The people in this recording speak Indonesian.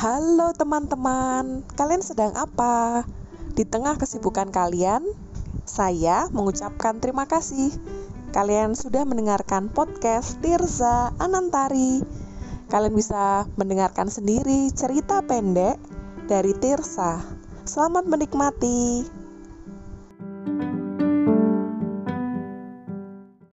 Halo teman-teman, kalian sedang apa? Di tengah kesibukan kalian, saya mengucapkan terima kasih. Kalian sudah mendengarkan podcast Tirza Anantari. Kalian bisa mendengarkan sendiri cerita pendek dari Tirsa. Selamat menikmati.